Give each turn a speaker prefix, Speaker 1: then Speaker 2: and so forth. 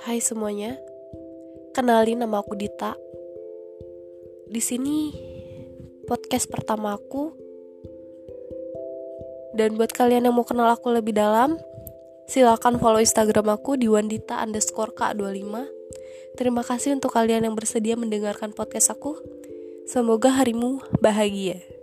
Speaker 1: Hai semuanya, kenalin nama aku Dita. Di sini podcast pertama aku. Dan buat kalian yang mau kenal aku lebih dalam, silakan follow Instagram aku di wandita underscore k25. Terima kasih untuk kalian yang bersedia mendengarkan podcast aku. Semoga harimu bahagia.